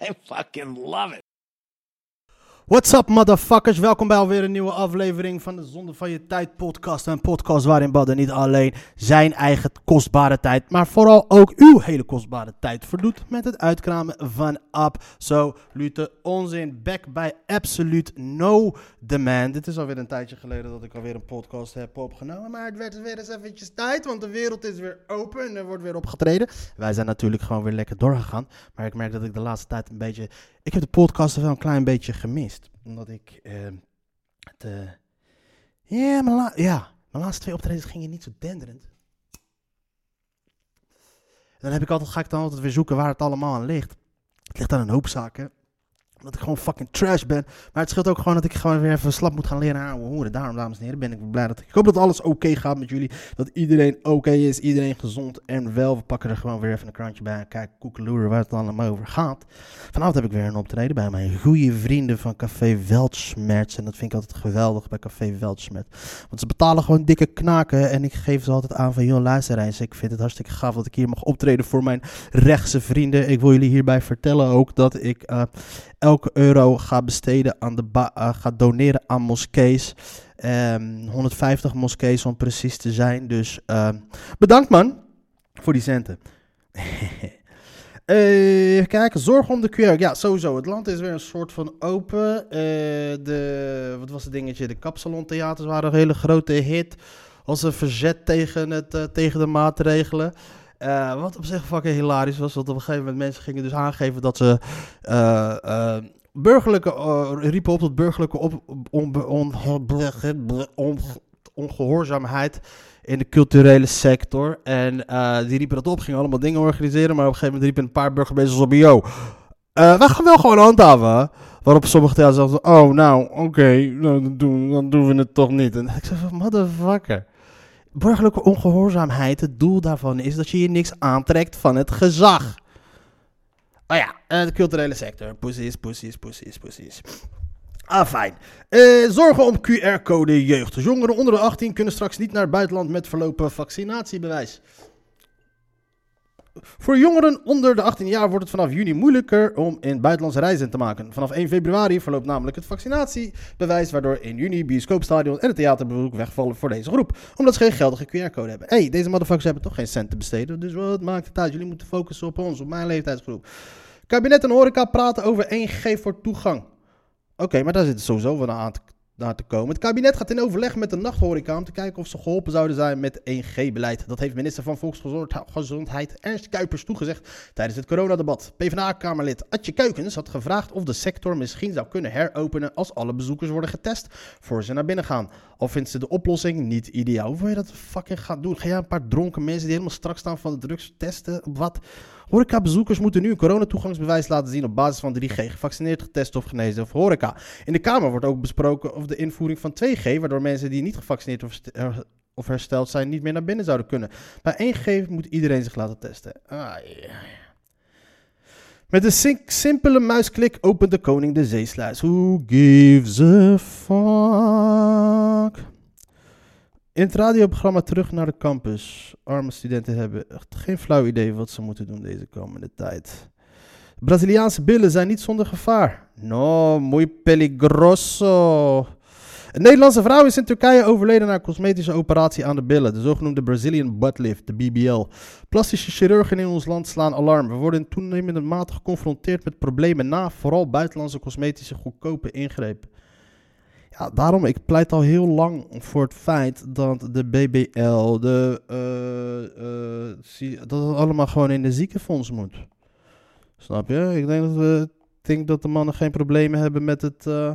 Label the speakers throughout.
Speaker 1: I fucking love it.
Speaker 2: What's up, motherfuckers? Welkom bij alweer een nieuwe aflevering van de Zonde van Je Tijd podcast. Een podcast waarin Badden niet alleen zijn eigen kostbare tijd, maar vooral ook uw hele kostbare tijd verdoet met het uitkramen van absolute onzin. Back bij Absolute No Demand. Dit is alweer een tijdje geleden dat ik alweer een podcast heb opgenomen, maar het werd weer eens eventjes tijd, want de wereld is weer open en er wordt weer opgetreden. Wij zijn natuurlijk gewoon weer lekker doorgegaan, maar ik merk dat ik de laatste tijd een beetje... Ik heb de podcast wel een klein beetje gemist omdat ik uh, het, uh, ja, mijn laatste twee optredens gingen niet zo denderend. Dan heb ik altijd, ga ik dan altijd weer zoeken waar het allemaal aan ligt. Het ligt aan een hoop zaken dat ik gewoon fucking trash ben. Maar het scheelt ook gewoon dat ik gewoon weer even slap moet gaan leren aan horen. Daarom, dames en heren, ben ik blij dat ik... Ik hoop dat alles oké gaat met jullie. Dat iedereen oké is. Iedereen gezond en wel. We pakken er gewoon weer even een krantje bij. En kijken koekeloeren waar het allemaal over gaat. Vanavond heb ik weer een optreden bij mijn goede vrienden van Café Weltschmerz. En dat vind ik altijd geweldig bij Café Weltschmerz. Want ze betalen gewoon dikke knaken. En ik geef ze altijd aan van, joh, luister. Ik vind het hartstikke gaaf dat ik hier mag optreden voor mijn rechtse vrienden. Ik wil jullie hierbij vertellen ook dat ik... Uh, elke euro ga besteden aan de uh, ga doneren aan moskees. Um, 150 moskees om precies te zijn. Dus uh, bedankt man voor die centen. uh, even kijken, zorg om de QR. Ja, sowieso. Het land is weer een soort van open. Uh, de, wat was het dingetje? De kapsalontheaters waren een hele grote hit. Als een verzet tegen, het, tegen de maatregelen. Uh, wat op zich fucking hilarisch was, want op een gegeven moment mensen gingen dus aangeven dat ze uh, uh, burgerlijke, riepen op tot burgerlijke op, on, on, on, ongehoorzaamheid in de culturele sector. En die riepen dat op, gingen allemaal dingen organiseren, maar op een gegeven moment riepen een paar burgemeesters op, yo, wij gaan wel gewoon handhaven. Waarop sommige theaters zeiden, oh nou, oké, nou, dan, doen, dan doen we het toch niet. En ik zei motherfucker. Burgerlijke ongehoorzaamheid, het doel daarvan is dat je je niks aantrekt van het gezag. Oh ja, de culturele sector. Precies, precies, precies, precies. Ah, fijn. Uh, zorgen om QR-code jeugd. Jongeren onder de 18 kunnen straks niet naar het buitenland met verlopen vaccinatiebewijs. Voor jongeren onder de 18 jaar wordt het vanaf juni moeilijker om in buitenlandse reizen te maken. Vanaf 1 februari verloopt namelijk het vaccinatiebewijs, waardoor in juni bioscoopstadion en het theaterbezoek wegvallen voor deze groep. Omdat ze geen geldige QR-code hebben. hey, deze motherfuckers hebben toch geen cent te besteden, dus wat maakt het uit? Jullie moeten focussen op ons, op mijn leeftijdsgroep. Kabinet en horeca praten over 1G voor toegang. Oké, maar daar zit sowieso wel aan te naar te komen. Het kabinet gaat in overleg met de nachthoreca om te kijken of ze geholpen zouden zijn met 1G-beleid. Dat heeft minister van Volksgezondheid Ernst Kuipers toegezegd tijdens het coronadebat. PvdA-kamerlid Atje Kuikens had gevraagd of de sector misschien zou kunnen heropenen als alle bezoekers worden getest voor ze naar binnen gaan. Al vindt ze de oplossing niet ideaal. Hoe wil je dat fucking gaan doen? Ga jij een paar dronken mensen die helemaal strak staan van de drugs testen? Wat? Horeca-bezoekers moeten nu een coronatoegangsbewijs laten zien op basis van 3G, gevaccineerd, getest of genezen of horeca. In de Kamer wordt ook besproken of de invoering van 2G, waardoor mensen die niet gevaccineerd of, of hersteld zijn niet meer naar binnen zouden kunnen. Bij 1G moet iedereen zich laten testen. Ah, ja. Met een simpele muisklik opent de koning de zeesluis. Who gives a fuck? In het radioprogramma Terug naar de Campus. Arme studenten hebben echt geen flauw idee wat ze moeten doen deze komende tijd. Braziliaanse billen zijn niet zonder gevaar. No, muy peligroso. Een Nederlandse vrouw is in Turkije overleden na een cosmetische operatie aan de billen, de zogenoemde Brazilian butt lift, de BBL. Plastische chirurgen in ons land slaan alarm. We worden in toenemende mate geconfronteerd met problemen na vooral buitenlandse cosmetische goedkope ingrepen. Ja, daarom, ik pleit al heel lang voor het feit dat de BBL, de, uh, uh, dat het allemaal gewoon in de ziekenfonds moet. Snap je? Ik denk dat, we, ik denk dat de mannen geen problemen hebben met het uh,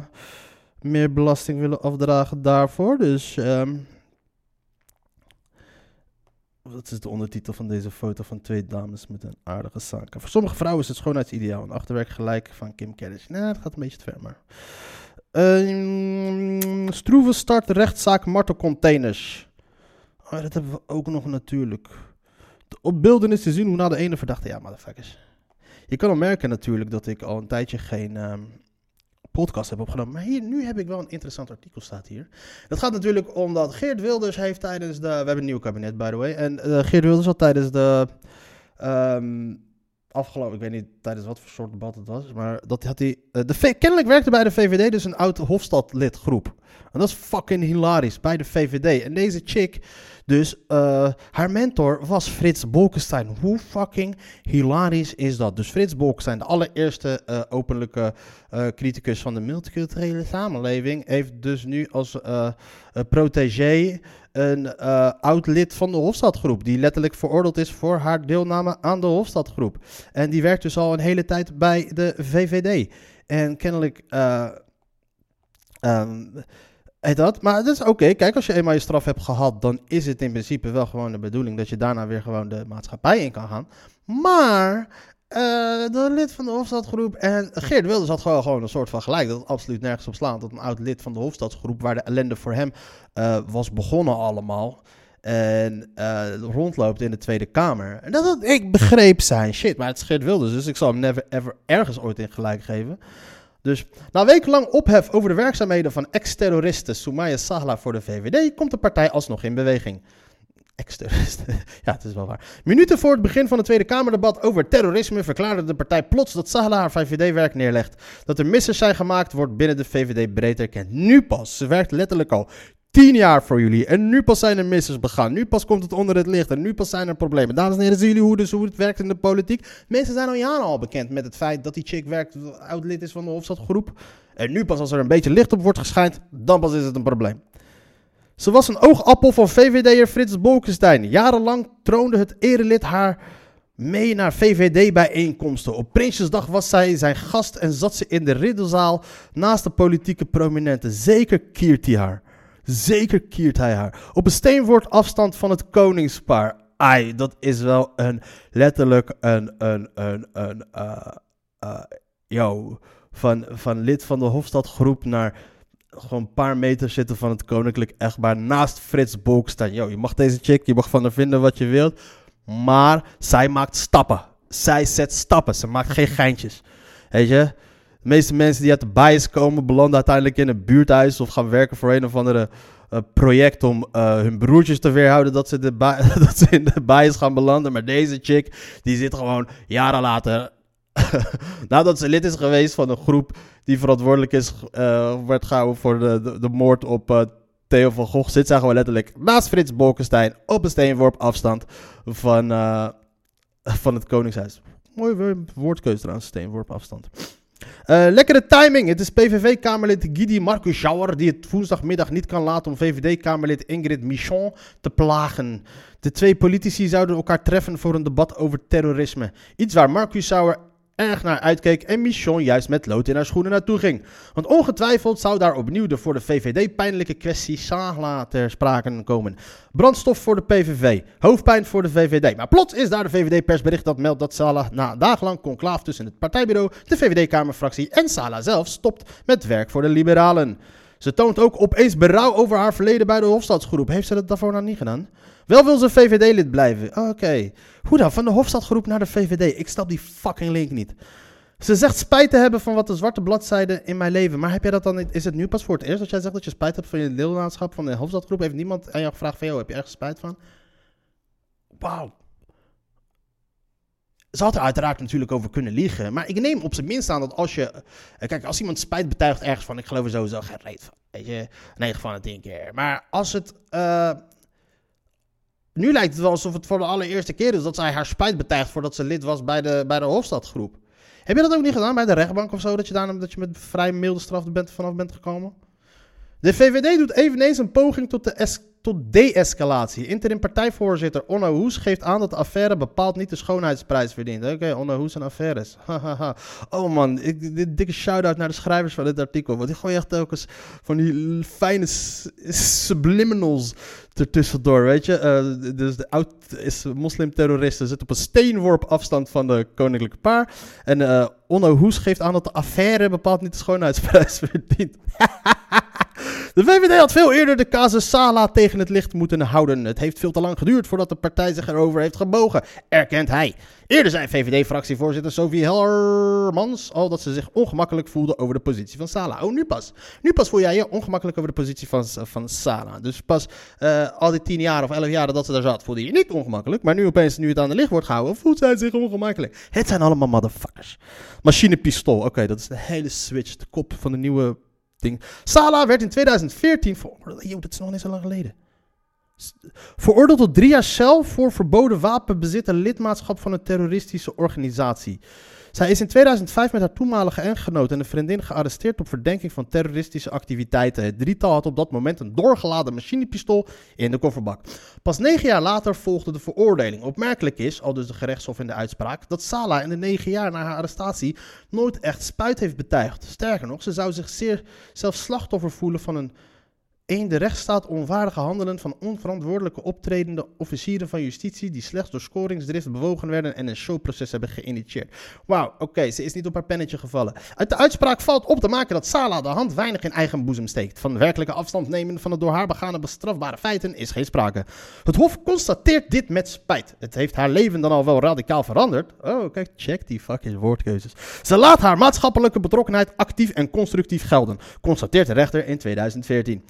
Speaker 2: meer belasting willen afdragen daarvoor. Dus um, Wat is de ondertitel van deze foto van twee dames met een aardige zaken? Voor sommige vrouwen is het schoonheidsideaal. Een achterwerk gelijk van Kim Kardashian. Nee, dat gaat een beetje te ver, maar... Stroeven start rechtszaak martelcontainers. Oh, dat hebben we ook nog natuurlijk. Op beelden is te zien hoe na de ene verdachte... Ja, motherfuckers. Je kan al merken natuurlijk dat ik al een tijdje geen ehm, podcast heb opgenomen. Maar hier, nu heb ik wel een interessant artikel staat hier. Dat gaat natuurlijk omdat Geert Wilders heeft tijdens de... We hebben een nieuw kabinet, by the way. En uh, Geert Wilders had tijdens de... Um, afgelopen, ik weet niet tijdens wat voor soort debat het was, maar dat had hij. Uh, de kennelijk werkte bij de VVD dus een oud Hofstadlidgroep. En dat is fucking hilarisch bij de VVD. En deze chick, dus uh, haar mentor was Frits Bolkestein. Hoe fucking hilarisch is dat? Dus Frits Bolkestein, de allereerste uh, openlijke criticus van de multiculturele samenleving, heeft dus nu als protégé een uh, oud lid van de Hofstadgroep. Die letterlijk veroordeeld is voor haar deelname aan de Hofstadgroep. En die werkt dus al een hele tijd bij de VVD. En kennelijk. Uh, dat. Maar dat is oké. Kijk, als je eenmaal je straf hebt gehad, dan is het in principe wel gewoon de bedoeling dat je daarna weer gewoon de maatschappij in kan gaan. Maar uh, de lid van de Hofstadgroep. En Geert Wilders had gewoon, gewoon een soort van gelijk. Dat het absoluut nergens op slaat. Dat een oud lid van de Hofstadgroep, waar de ellende voor hem uh, was begonnen allemaal. En uh, rondloopt in de Tweede Kamer. En dat, dat, ik begreep zijn shit. Maar het is Geert Wilders. Dus ik zal hem never ever ergens ooit in gelijk geven. Dus na wekenlang ophef over de werkzaamheden van ex-terroriste Soumaya Sahla voor de VVD komt de partij alsnog in beweging. Ex-terroristen. ja, het is wel waar. Minuten voor het begin van het Tweede Kamerdebat over terrorisme verklaarde de partij plots dat Sahla haar VVD-werk neerlegt. Dat er missers zijn gemaakt wordt binnen de VVD breed erkend. Nu pas. Ze werkt letterlijk al tien jaar voor jullie. En nu pas zijn er missers begaan. Nu pas komt het onder het licht. En nu pas zijn er problemen. Dames en heren, zien jullie hoe, dus, hoe het werkt in de politiek? Mensen zijn al jaren al bekend met het feit dat die chick werkt, oud lid is van de Hofstadgroep. En nu pas als er een beetje licht op wordt geschijnd, dan pas is het een probleem. Ze was een oogappel van VVD'er Frits Bolkestein. Jarenlang troonde het erelid haar mee naar VVD-bijeenkomsten. Op Prinsjesdag was zij zijn gast en zat ze in de riddelzaal naast de politieke prominenten. Zeker kiert hij haar. Zeker kiert hij haar. Op een steenwoord afstand van het koningspaar. Ai, dat is wel een letterlijk een, een, een, een, uh, van, van lid van de Hofstadgroep naar gewoon een paar meter zitten van het koninklijk echtbaar naast Frits Bolkestein. Yo, je mag deze chick, je mag van haar vinden wat je wilt, maar zij maakt stappen. Zij zet stappen, ze maakt geen geintjes. Weet je? De meeste mensen die uit de bias komen, belanden uiteindelijk in een buurthuis of gaan werken voor een of andere uh, project om uh, hun broertjes te weerhouden dat ze, de dat ze in de bias gaan belanden. Maar deze chick, die zit gewoon jaren later, nadat ze lid is geweest van een groep die verantwoordelijk is, uh, werd gehouden voor de, de, moord op Theo van Gogh, zit zij gewoon letterlijk naast Frits Bolkestein op een steenworp afstand van, van het Koningshuis. Mooi woordkeuze trouwens, steenworp afstand. Uh, lekkere timing. Het is PVV-Kamerlid Guidi Marcus Schauer die het woensdagmiddag niet kan laten om VVD-Kamerlid Ingrid Michon te plagen. De twee politici zouden elkaar treffen voor een debat over terrorisme. Iets waar Marcus Schauer erg naar uitkeek en Michon juist met lood in haar schoenen naartoe ging. Want ongetwijfeld zou daar opnieuw de voor de VVD pijnlijke kwestie Sala ter sprake komen. Brandstof voor de PVV, hoofdpijn voor de VVD. Maar plots is daar de VVD-persbericht dat meldt dat Sala na dagenlang conclaaf tussen het partijbureau, de VVD-kamerfractie en Sala zelf stopt met werk voor de liberalen. Ze toont ook opeens berouw over haar verleden bij de Hofstadsgroep. Heeft ze dat daarvoor nou niet gedaan? Wel wil ze VVD-lid blijven. Oké. Hoe dan? Van de Hofstadgroep naar de VVD. Ik snap die fucking link niet. Ze zegt spijt te hebben van wat de zwarte bladzijden in mijn leven. Maar heb jij dat dan? Is het nu pas voor het eerst dat jij zegt dat je spijt hebt van je deelnaamschap van de Hofstadgroep? Heeft niemand aan jou gevraagd van, heb je ergens spijt van? Wauw. Ze had er uiteraard natuurlijk over kunnen liegen. Maar ik neem op zijn minst aan dat als je... Eh, kijk, als iemand spijt betuigt ergens van... Ik geloof er sowieso geen reet van. Weet je? 9 van de 10 keer. Maar als het... Uh, nu lijkt het wel alsof het voor de allereerste keer is dat zij haar spijt betuigt voordat ze lid was bij de, bij de Hofstadgroep. Heb je dat ook niet gedaan bij de rechtbank of zo? Dat je, daar, dat je met vrij milde straf bent, vanaf bent gekomen? De VVD doet eveneens een poging tot de tot de-escalatie. Interim partijvoorzitter Onno Hoes geeft aan dat de affaire bepaald niet de schoonheidsprijs verdient. Oké, Onno Hoes en affaires. Oh man, ik, dit dikke shout-out naar de schrijvers van dit artikel. Want die gooien echt telkens van die fijne subliminals ertussendoor, weet je. Eh, dus de oud is moslimterroristen zit op een steenworp afstand van de koninklijke paar. En eh Onno Hoes geeft aan dat de affaire bepaald niet de schoonheidsprijs verdient. De VVD had veel eerder de casus Sala tegen het licht moeten houden. Het heeft veel te lang geduurd voordat de partij zich erover heeft gebogen, erkent hij. Eerder zei VVD-fractievoorzitter Sophie Hellermans al dat ze zich ongemakkelijk voelde over de positie van Sala. Oh, nu pas. Nu pas voel jij je ongemakkelijk over de positie van, van Sala. Dus pas eh, al die tien jaar of elf jaar dat ze daar zat, voelde je je niet ongemakkelijk. Maar nu opeens, nu het aan de licht wordt gehouden, voelt zij zich ongemakkelijk. Het zijn allemaal motherfuckers. Machinepistool, oké, dat is de hele switch, de kop van de nieuwe Sala werd in 2014 veroordeeld. Dat is nog niet zo lang geleden. Veroordeeld tot drie jaar cel voor verboden wapenbezit en lidmaatschap van een terroristische organisatie. Zij is in 2005 met haar toenmalige echtgenoot en een vriendin gearresteerd op verdenking van terroristische activiteiten. Het drietal had op dat moment een doorgeladen machinepistool in de kofferbak. Pas negen jaar later volgde de veroordeling. Opmerkelijk is, al dus de gerechtshof in de uitspraak, dat Sala in de negen jaar na haar arrestatie nooit echt spuit heeft betuigd. Sterker nog, ze zou zich zeer zelfs slachtoffer voelen van een een de rechtsstaat onwaardige handelen van onverantwoordelijke optredende officieren van justitie die slechts door scoringsdrift bewogen werden en een showproces hebben geïnitieerd. Wauw, oké, ze is niet op haar pennetje gevallen. Uit de uitspraak valt op te maken dat Sala de hand weinig in eigen boezem steekt. Van werkelijke afstand nemen van de door haar begane bestrafbare feiten is geen sprake. Het Hof constateert dit met spijt. Het heeft haar leven dan al wel radicaal veranderd. Oh, kijk, check die fucking woordkeuzes. Ze laat haar maatschappelijke betrokkenheid actief en constructief gelden, constateert de rechter in 2014.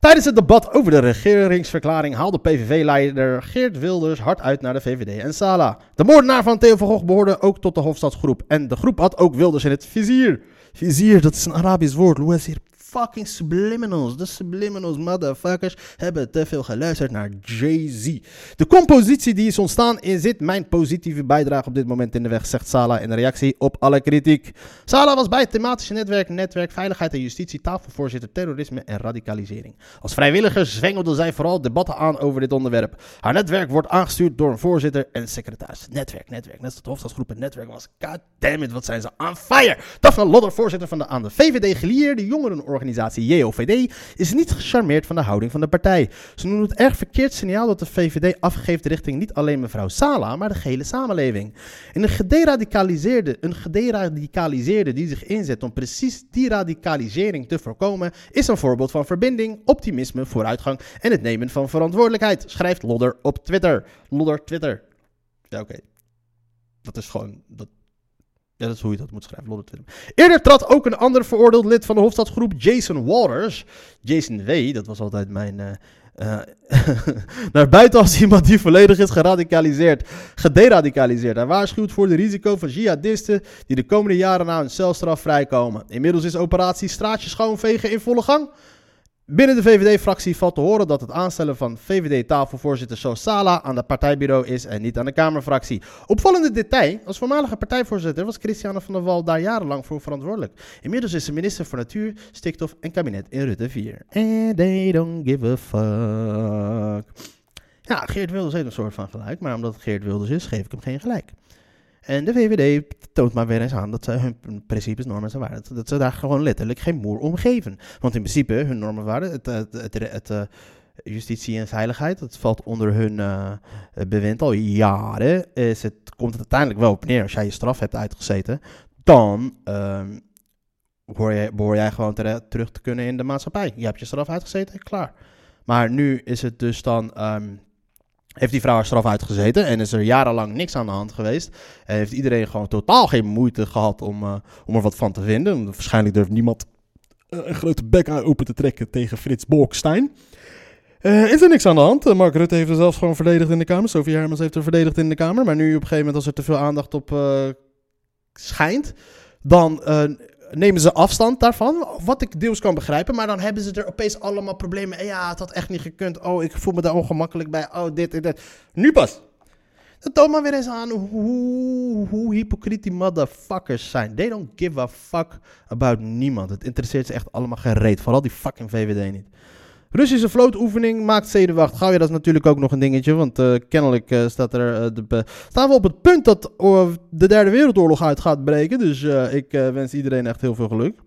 Speaker 2: Tijdens het debat over de regeringsverklaring haalde PVV-leider Geert Wilders hard uit naar de VVD en Sala. De moordenaar van Theo van Gogh behoorde ook tot de Hofstadsgroep. En de groep had ook Wilders in het vizier. Vizier, dat is een Arabisch woord. Hier. Fucking subliminals. De subliminals motherfuckers hebben te veel geluisterd naar Jay-Z. De compositie die is ontstaan zit mijn positieve bijdrage op dit moment in de weg, zegt Sala in reactie op alle kritiek. Sala was bij het thematische netwerk Netwerk Veiligheid en Justitie tafelvoorzitter terrorisme en radicalisering. Als vrijwilliger zwengelde zij vooral debatten aan over dit onderwerp. Haar netwerk wordt aangestuurd door een voorzitter en secretaris. Netwerk, netwerk, net als het hoofdstadsgroep netwerk was. God damn it, wat zijn ze on fire. Daphne Lodder, voorzitter van de aan de VVD gelieerde jongerenorganisatie JOVD, is niet gecharmeerd van de houding van de partij. Ze noemen het erg verkeerd signaal dat de VVD afgeeft richting niet alleen mevrouw Sala, maar de gehele samenleving. En een gederadicaliseerde, een gederadicaliseerde die zich inzet om precies die radicalisering te voorkomen, is een voorbeeld van verbinding, optimisme, vooruitgang en het nemen van verantwoordelijkheid, schrijft Lodder op Twitter. Lodder Twitter. Ja, oké. Dat is gewoon. Dat, ja, dat is hoe je dat moet schrijven. Eerder trad ook een ander veroordeeld lid van de Hofstadgroep, Jason Waters. Jason W., dat was altijd mijn. eh, eh, naar buiten als iemand die volledig is geradicaliseerd, gederadicaliseerd. Hij waarschuwt voor de risico van jihadisten die de komende jaren na hun celstraf vrijkomen. Inmiddels is operatie Straatje Schoonvegen in volle gang. Binnen de VVD-fractie valt te horen dat het aanstellen van VVD-tafelvoorzitter Sos Sala aan het partijbureau is en niet aan de Kamerfractie. Opvallende detail, als voormalige partijvoorzitter was Christiane van der Wal daar jarenlang voor verantwoordelijk. Inmiddels is ze minister voor Natuur, Stikstof en Kabinet in Rutte 4. And they don't give a fuck. Ja, Geert Wilders heeft een soort van gelijk, maar omdat het Geert Wilders is, geef ik hem geen gelijk. En de VVD toont maar weer eens aan dat ze hun principes, normen en waarden, dat ze daar gewoon letterlijk geen moer om geven. Want in principe, hun normen en waarden, het, het, het, eh, justitie en veiligheid, dat valt onder hun uh, bewind al jaren. Is het, komt het uiteindelijk wel op neer, als jij je straf hebt uitgezeten, dan um, hoor jij, behoor jij gewoon ter, terug te kunnen in de maatschappij. Je hebt je straf uitgezeten, klaar. Maar nu is het dus dan... Um, heeft die vrouw haar straf uitgezeten en is er jarenlang niks aan de hand geweest. En heeft iedereen gewoon totaal geen moeite gehad om, uh, om er wat van te vinden. Waarschijnlijk durft niemand uh, een grote bek open te trekken tegen Frits Bolkestein. Uh, is er niks aan de hand. Mark Rutte heeft er zelfs gewoon verdedigd in de Kamer. Sophie Hermans heeft er verdedigd in de Kamer. Maar nu op een gegeven moment als er te veel aandacht op schijnt, dan nemen ze afstand daarvan. Wat ik deels kan begrijpen. Maar dan hebben ze er opeens allemaal problemen. En ja, het had echt niet gekund. Oh, ik voel me daar ongemakkelijk bij. Oh, dit en dat. Nu pas. Dat toont maar weer eens aan hoe, hoe hypocriet die motherfuckers zijn. They don't give a fuck about niemand. Het interesseert ze echt allemaal gereed. Vooral die fucking VVD niet. Russische vlootoefening maakt zenuwacht. Gauw, ja, dat is natuurlijk ook nog een dingetje. Want eh, kennelijk eh, staat er, eh, de, staan we op het punt dat oh, de derde wereldoorlog uit gaat breken. Dus ik wens iedereen echt heel veel geluk.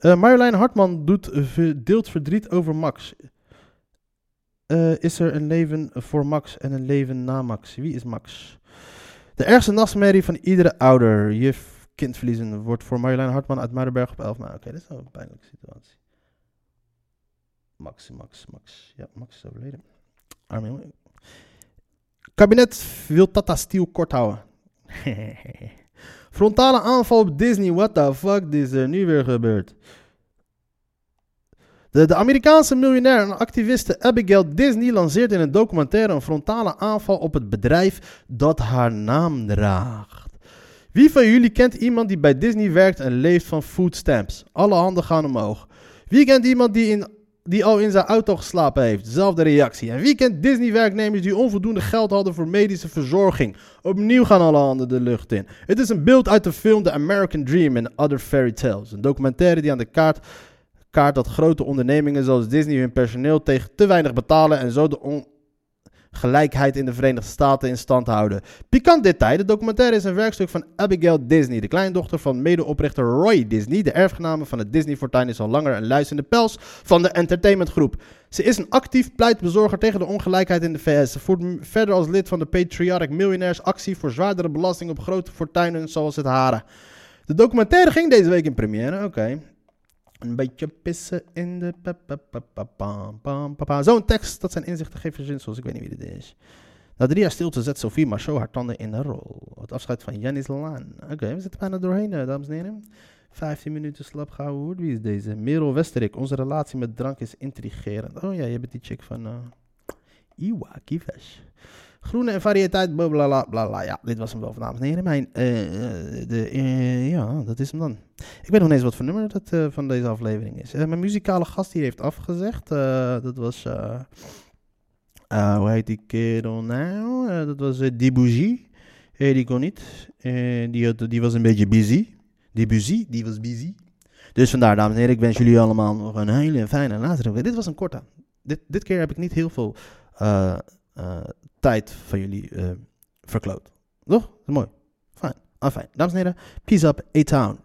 Speaker 2: Marjolein Hartman doet, deelt verdriet over Max. Is er een leven voor Max en een leven na Max? Wie is Max? De ergste nachtmerrie van iedere ouder. Je kind verliezen wordt voor Marjolein Hartman uit Muidenberg op 11 mei. Oké, dit is wel een pijnlijke situatie. Max, Max, Max. Ja, Max is overleden. Jongen. Kabinet wil Tata Steel kort houden. Frontale aanval op Disney. What the fuck is er nu weer gebeurd? De, de Amerikaanse miljonair en activiste Abigail Disney lanceert in een documentaire een frontale aanval op het bedrijf dat haar naam draagt. Wie van jullie kent iemand die bij Disney werkt en leeft van food stamps? Alle handen gaan omhoog. Wie kent iemand die, in, die al in zijn auto geslapen heeft? Dezelfde reactie. En wie kent Disney-werknemers die onvoldoende geld hadden voor medische verzorging? Opnieuw gaan alle handen de lucht in. Het is een beeld uit de film The American Dream and Other Fairy Tales. Een documentaire die aan de kaart kaart dat grote ondernemingen zoals Disney hun personeel tegen te weinig betalen en zo de ongelijkheid in de Verenigde Staten in stand houden. Pikant detail, de documentaire is een werkstuk van Abigail Disney, de kleindochter van medeoprichter Roy Disney. De erfgename van het Disney-fortuin is al langer een luis in de pels van de entertainmentgroep. Ze is een actief pleitbezorger tegen de ongelijkheid in de VS. Ze voert verder als lid van de Patriotic Millionaires actie voor zwaardere belasting op grote fortuinen zoals het hare. De documentaire ging deze week in première, oké. Een beetje pissen in de... Zo'n tekst, dat zijn inzichten, geen verzinsels. Ik weet niet wie dit is. Na drie jaar stilte zet Sophie Marceau haar tanden in de rol. Het afscheid van Janis Laan. Oké, we zitten bijna doorheen, eh, dames en heren. 15 minuten slap gehouden. Wie is deze? Merel Westerik. Onze relatie met drank is intrigerend. Oh ja, je bent die chick van... eh Iwa Kivesh. Groene en variëteit, bla bla. Ja, dit was hem wel, dames en heren. Mijn, eh, eh, de, eh, ja, dat is hem dan. Ik weet nog eens wat voor nummer dat eh, van deze aflevering is. Mijn muzikale gast hier heeft afgezegd. Dat was, hoe heet die kerel nou? Dat was uh. Eh, die kon niet. Die, die was een beetje busy. Debussy, die was busy. Dus vandaar, dames en heren, ik wens jullie allemaal nog een hele fijne later. Dit was een korte. Dit, dit keer heb ik niet heel veel eh, tijd van jullie eh, verkloot. Toch? Dat is mooi. Ah, fijn. Dames en heren, peace up, A-Town.